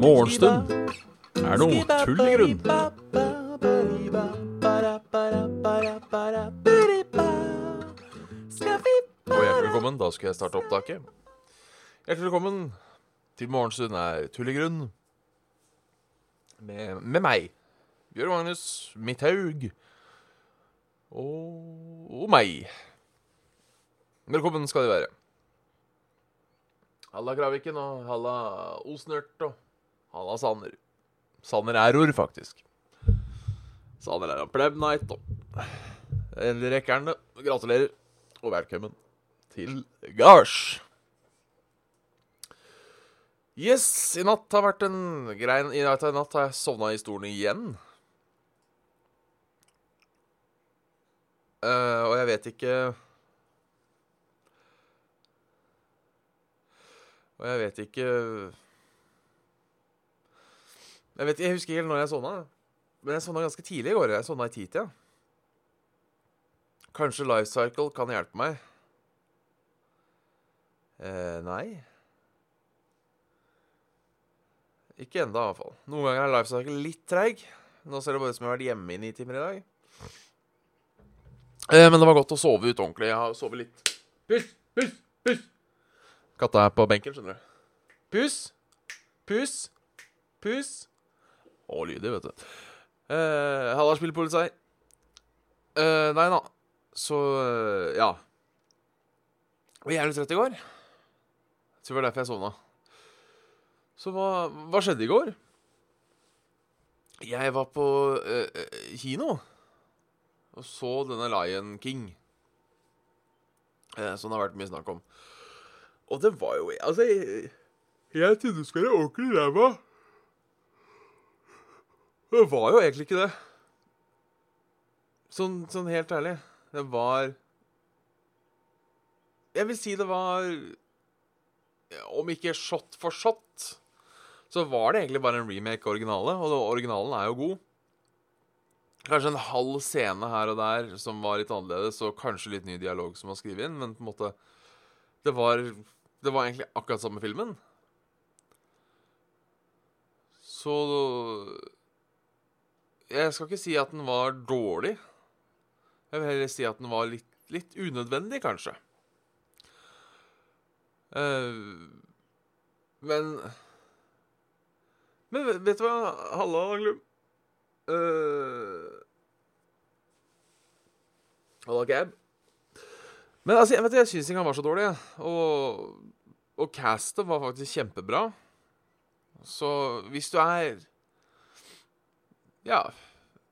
Morgenstund er noe tull i grunn. Og hjertelig velkommen. Da skal jeg starte opptaket. Hjertelig velkommen til Morgenstund er tull i grunn. Med, med meg, Bjørn Magnus Midthaug. Og, og meg. Velkommen skal de være. Halla Kraviken og halla Osnørt og halla Sanner. Sanner Error, faktisk. Sanner er en pleb night og Endelig rekker han det. Gratulerer og velkommen til gards. Yes, i natt har vært en grei I natt i natt har jeg sovna i stolen igjen. Uh, og jeg vet ikke Og jeg vet ikke Jeg vet Jeg husker ikke helt når jeg sovna. Men jeg sovna ganske tidlig i går. Jeg sovna i titida. Kanskje Life Cycle kan hjelpe meg? Eh, nei. Ikke enda, i hvert fall. Noen ganger er Life Cycle litt treig. Nå ser det bare ut som jeg har vært hjemme i ni timer i dag. Eh, men det var godt å sove ut ordentlig. Jeg har sovet litt. Puss, puss, Pus! Katta er på benken, skjønner du. Pus! Pus! Pus! Og lyder, vet du. Uh, Halla, spillpoliti. Uh, nei da. Så uh, ja. Jeg var jævlig trøtt i går. Jeg tror det var derfor jeg sovna. Så hva, hva skjedde i går? Jeg var på eh, eh, kino og så denne Lion King. Eh, som det har vært mye snakk om. Og det var jo Altså, jeg, jeg trodde det skulle være ordentlig ræva. Det var jo egentlig ikke det. Sånn, sånn helt ærlig. Det var Jeg vil si det var Om ikke shot for shot, så var det egentlig bare en remake av originale, og originalen er jo god. Kanskje en halv scene her og der som var litt annerledes, og kanskje litt ny dialog som var skrevet inn, men på en måte Det var, det var egentlig akkurat samme filmen. Så Jeg skal ikke si at den var dårlig. Jeg vil heller si at den var litt, litt unødvendig, kanskje. Uh, men Men vet, du hva? Halla, Glum. Uh, Halla, Gab. Men altså, jeg vet jeg syns ikke han var så dårlig. Og, og castet var faktisk kjempebra. Så hvis du er Ja.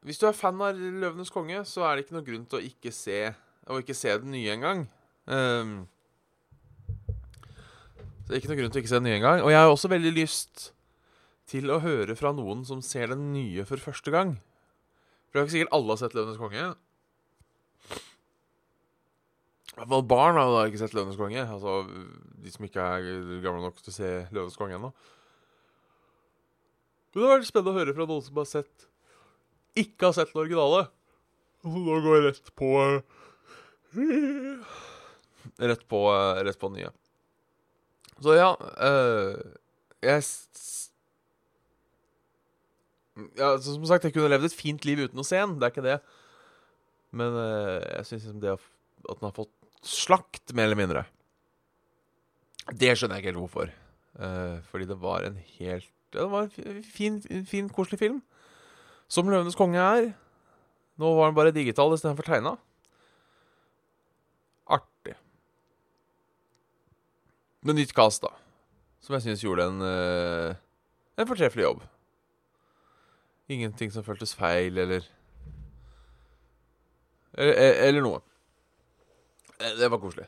Hvis du er fan av 'Løvenes konge', så er det ikke noe grunn til å ikke se Å ikke se den nye engang. Um, så det er ikke noe grunn til å ikke se den nye engang. Og jeg har også veldig lyst til å høre fra noen som ser den nye for første gang. For det er ikke sikkert alle har sett 'Løvenes konge'. Hvert fall barn har da ikke sett 'Løvenes konge'. Altså de som ikke er gamle nok til å se 'Løvenes konge' ennå. Men det har vært spennende å høre fra noen som har sett ikke har sett den originale. Og som nå går rett på eh, Rett på eh, Rett på den nye. Så ja øh, Jeg Ja, som sagt, jeg kunne levd et fint liv uten å se den. Det er ikke det. Men øh, jeg syns liksom det at den har fått slakt, mer eller mindre Det skjønner jeg ikke helt hvorfor. Uh, fordi det var en helt Det var en fi- fin, fin, koselig film. Som 'Løvenes konge' er. Nå var den bare digital istedenfor tegna. Artig. Med nytt cast, da. Som jeg syns gjorde en uh, En fortreffelig jobb. Ingenting som føltes feil, eller Eller, eller noe. Eh, Det var koselig.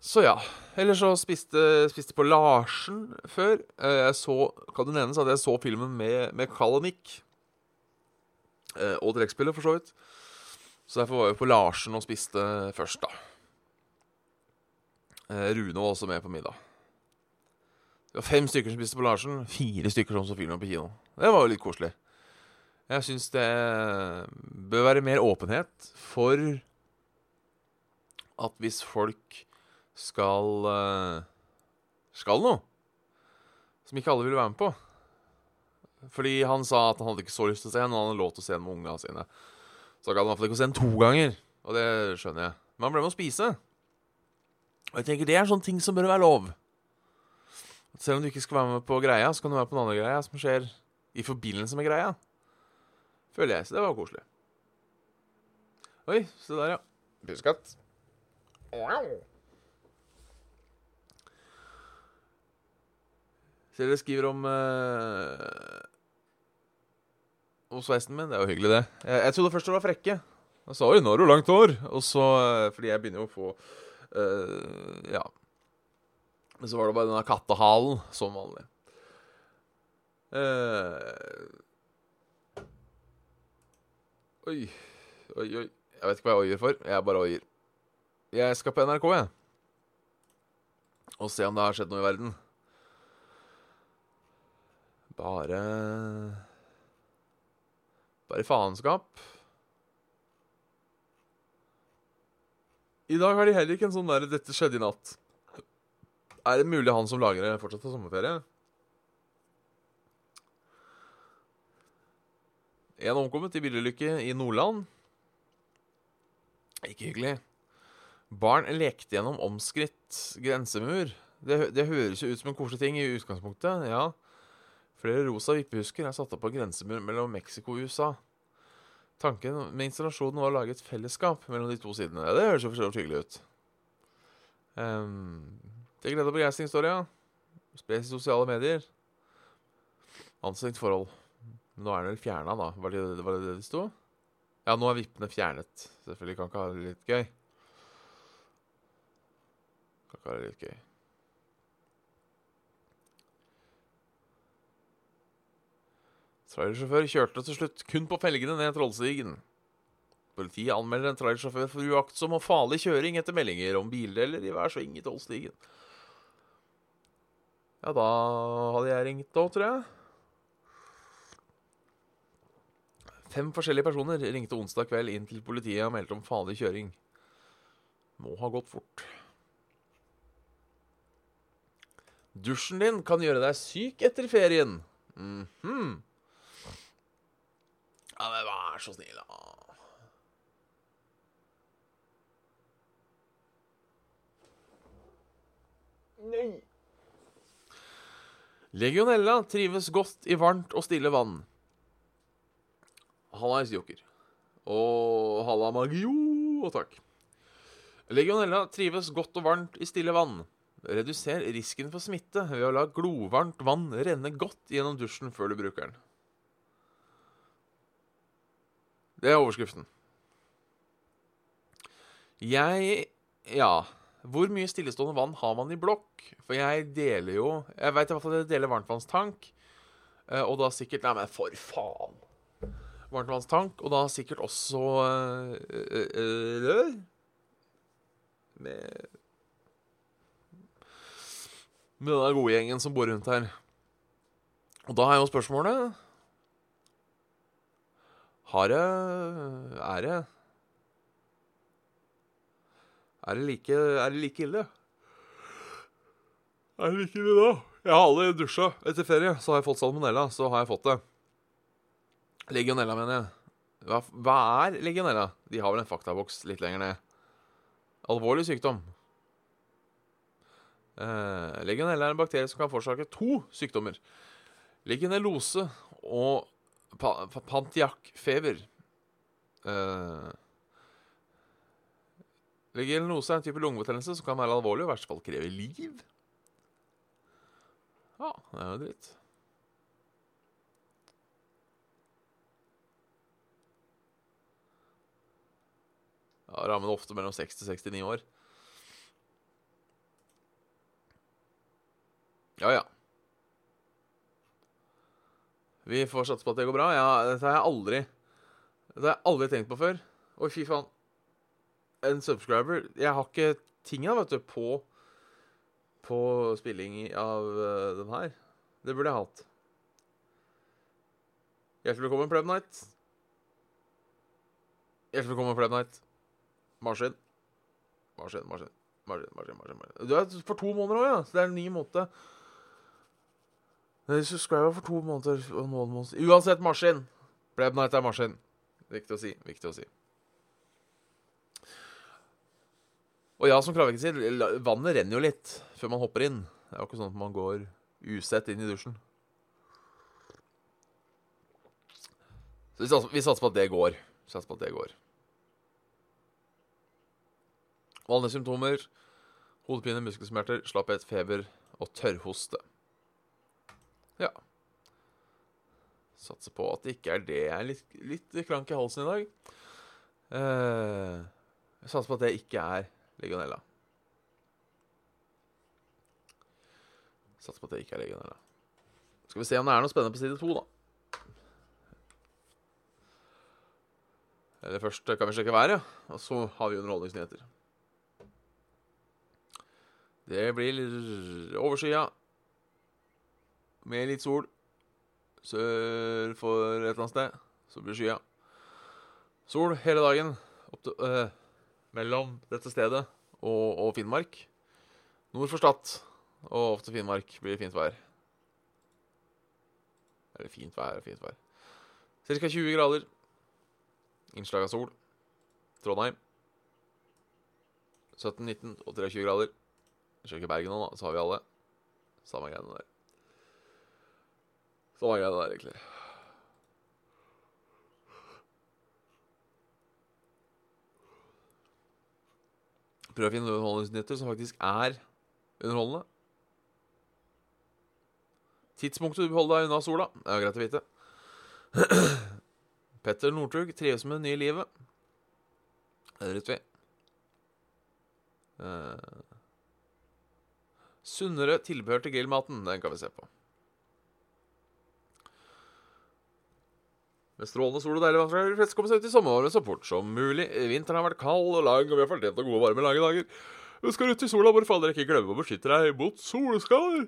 Så ja. Ellers så spiste, spiste på Larsen før. Eh, Jeg så Kan du nevne at jeg så filmen med, med og Nick og trekkspillet, for så vidt. Så derfor var jeg på Larsen og spiste først, da. Eh, Rune var også med på middag. Det var fem stykker som spiste på Larsen, fire stykker som så filmen på kino. Det var jo litt koselig. Jeg syns det bør være mer åpenhet for at hvis folk skal eh, Skal noe som ikke alle ville være med på Fordi han sa at han hadde ikke så lyst til å se den, og han hadde lov til å se den med ungene sine. Så gadd han fall ikke å se den to ganger, og det skjønner jeg. Men han ble med å spise. Og jeg tenker det er sånne ting som bør være lov. At selv om du ikke skal være med på greia, så kan du være på en andre greia som skjer i forbindelse med greia. Føler jeg. Så det var koselig. Oi, se der, ja. Pusekatt. Ser dere skriver om eh, Om sveisen min. Det er jo hyggelig, det. Jeg, jeg trodde først det var frekke. Jeg sa jo 'nå har du langt hår', og så uh, Fordi jeg begynner jo å få eh, Ja. Men så var det bare denne kattehalen, som vanlig. Oi, oi, oi. Jeg vet ikke hva jeg oier for. Jeg er bare oier. Jeg skal på NRK, jeg. Og se om det har skjedd noe i verden. Bare Bare faenskap. I dag har de heller ikke en sånn der 'Dette skjedde i natt'. Er det mulig han som lager det, fortsatt har sommerferie? En omkommet i bilulykke i Nordland. Ikke hyggelig. Barn lekte gjennom omskritt grensemur. Det, det høres jo ut som en koselig ting i utgangspunktet, ja. Flere rosa vippehusker er satt opp på grensemur mellom Mexico og USA. Tanken med installasjonen var å lage et fellesskap mellom de to sidene. Ja, det høres jo for så vidt hyggelig ut. Um, til glede og begeistring, står det. Spres i sosiale medier. Anstrengt forhold. Nå er den vel fjerna, da. Var det, var det det sto? Ja, nå er vippene fjernet. Selvfølgelig kan ikke ha det litt gøy. Kan ikke ha det litt gøy. Trailersjåfør kjørte til slutt kun på felgene ned Trollstigen. Politiet anmelder en trailersjåfør for uaktsom og farlig kjøring etter meldinger om bildeler i hver sving i Trollstigen. Ja, da hadde jeg ringt da, tror jeg. Fem forskjellige personer ringte onsdag kveld inn til politiet og meldte om farlig kjøring. Må ha gått fort. Dusjen din kan gjøre deg syk etter ferien. Mm -hmm. ja, men vær så snill, da. Nei. Legionella trives godt i varmt og stille vann. Hallais, joker. Og halla magio og takk. Legionella trives godt og varmt i stille vann. Reduser risken for smitte ved å la glovarmt vann renne godt gjennom dusjen før du bruker den. Det er overskriften. Jeg Ja. Hvor mye stillestående vann har man i blokk? For jeg deler jo Jeg veit i hvert fall at jeg deler varmtvannstank. Eh, og da sikkert Nei, men for faen! Varmtvannstank, og da sikkert også rør. Med Med den gode gjengen som bor rundt her. Og da er jo spørsmålet har det Er det Er det like, er det like ille? Er det like ille da? Jeg har aldri dusja etter ferie. Så har jeg fått salmonella. Så har jeg fått det. Legionella, mener jeg. Hva, hva er legionella? De har vel en faktaboks litt lenger ned. Alvorlig sykdom. Eh, legionella er en bakterie som kan forårsake to sykdommer. Legionellose og pa, Pantiac-feber. Uh, Legionellose er en type lungebetennelse som kan være alvorlig og i verste fall kreve liv. Ja, det er jo dritt. Ja, rammen ofte mellom 60 og 69 år. Ja, ja. Vi får satse på at det går bra. Ja, dette har jeg aldri Dette har jeg aldri tenkt på før. Oi, fy faen. En subscriber Jeg har ikke tinga, vet du, på På spilling av uh, den her. Det burde jeg hatt. Hjertelig velkommen, Pleb Night. Hjertelig velkommen, Pleb Night. Maskin. Maskin, maskin, maskin, maskin, maskin. Du er for to måneder òg, ja. Så det er en ny. Jeg subscriber for to måneder og noen måneder Uansett, maskin. Blab Night er maskin. Viktig å si. Viktig å si. Og ja, som Kravveken sier, vannet renner jo litt før man hopper inn. Det er jo ikke sånn at man går usett inn i dusjen. Så vi satser på at det går. Vi satser på at det går. Vanlige symptomer. Hodepine, muskelsmerter, slapphet, feber og tørrhoste. Ja. Satser på at det ikke er det. Jeg er litt, litt krank i halsen i dag. Eh, satser på at det ikke er legionella. Satser på at det ikke er legionella. Skal vi se om det er noe spennende på side to, da. Eller først kan vi sjekke været, og så har vi underholdningsnyheter. Det blir overskya. Med litt sol. Sør for et eller annet sted. Så blir det skya. Sol hele dagen. Til, øh, mellom dette stedet og, og Finnmark. Nord for Stad og opp til Finnmark blir fint vær. Eller fint vær og fint vær. Ca. 20 grader. Innslag av sol. Trondheim. 17, 19 og 23 grader. Sjekker Bergen nå, da, så har vi alle. Samme greiene der. Samme greiene der, egentlig. Prøv å finne underholdningsnyheter som faktisk er underholdende. Tidspunktet du beholder deg unna sola, det er greit å vite. Petter Northug trives med det nye livet. Det vet vi. Eh, sunnere tilbehør til grillmaten, den kan vi se på. Med strålende sol og deilig vann vil de fleste komme seg ut i sommervarmen så fort som mulig. Vinteren har vært kald og lang, og vi har fortjent noen gode, varme, lange dager. Du skal ut i sola, bare fader ikke glemme å beskytte deg mot solskader.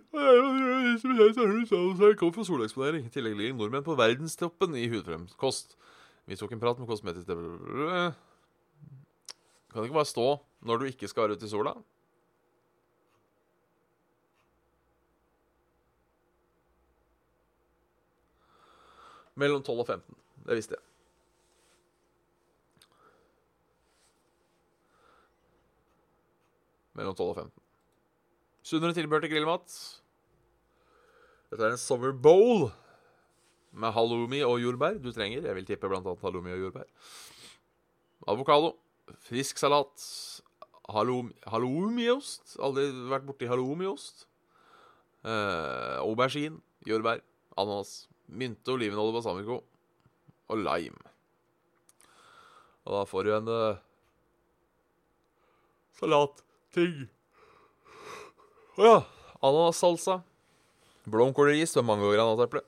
Kom for soleksponering. I tillegg ligger nordmenn på verdenstoppen i hudfremkost. Vi tok en prat med kosmetisk Kan det ikke bare stå når du ikke skal ut i sola? Mellom 12 og 15. Det visste jeg. Mellom 12 og 15. Sunnere tilbehør til grillmat. Dette er en summer bowl med halloumi og jordbær. Du trenger, jeg vil tippe blant annet halloumi og jordbær. Avokado, frisk salat, halloumi, halloumiost. Aldri vært borti halloumiost. Eh, aubergine, jordbær, ananas, mynte, olivenolje, balsamico og lime. Og da får du en uh, salatting. Å ja. Ananassalsa. Blomkålris med mango og granateple.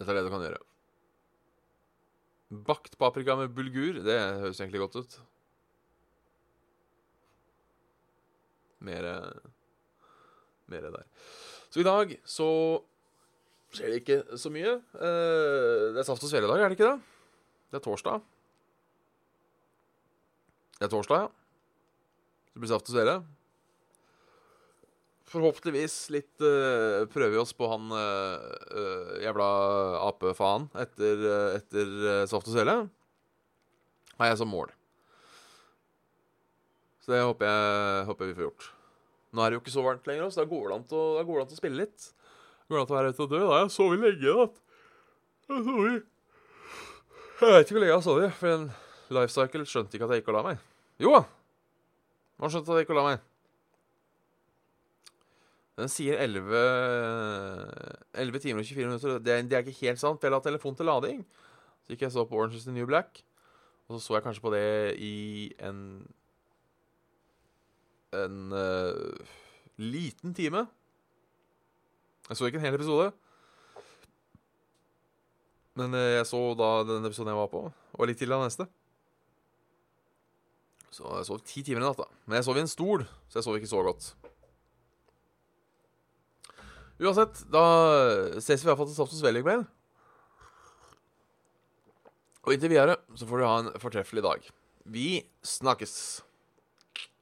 Dette er det du kan gjøre. Bakt paprika med bulgur. Det høres egentlig godt ut. Mere Mere der. Så i dag så skjer det ikke så mye. Eh, det er saft og svele i dag, er det ikke det? Det er torsdag. Det er torsdag, ja. Det blir saft og svele. Forhåpentligvis litt uh, prøver vi oss på han eh, jævla apefaen etter, uh, etter saft og svele. Har jeg som mål. Så det håper jeg håper vi får gjort. Nå er det jo ikke så varmt lenger, så da går det an til å spille litt. Går det an å være ute og dø? Da har jeg sovet lenge i natt. Jeg har sovet Jeg vet ikke hvor lenge jeg har sovet, for en lifecycle skjønte ikke at jeg gikk og la meg. Jo da! Han skjønte at jeg gikk og la meg. Den sier 11, 11 timer og 24 minutter. Det det er ikke helt sant. Jeg la telefonen til lading. Så gikk jeg så på Orange is the New Black. Og så så jeg kanskje på det i en En uh, liten time. Jeg så ikke en hel episode. Men eh, jeg så da den episoden jeg var på, og litt til av neste. Så jeg sov ti timer i natt, da. Men jeg sov i en stol, så jeg sov ikke så godt. Uansett, da ses vi iallfall til Saft og Svele i kveld. Og inntil videre så får du ha en fortreffelig dag. Vi snakkes.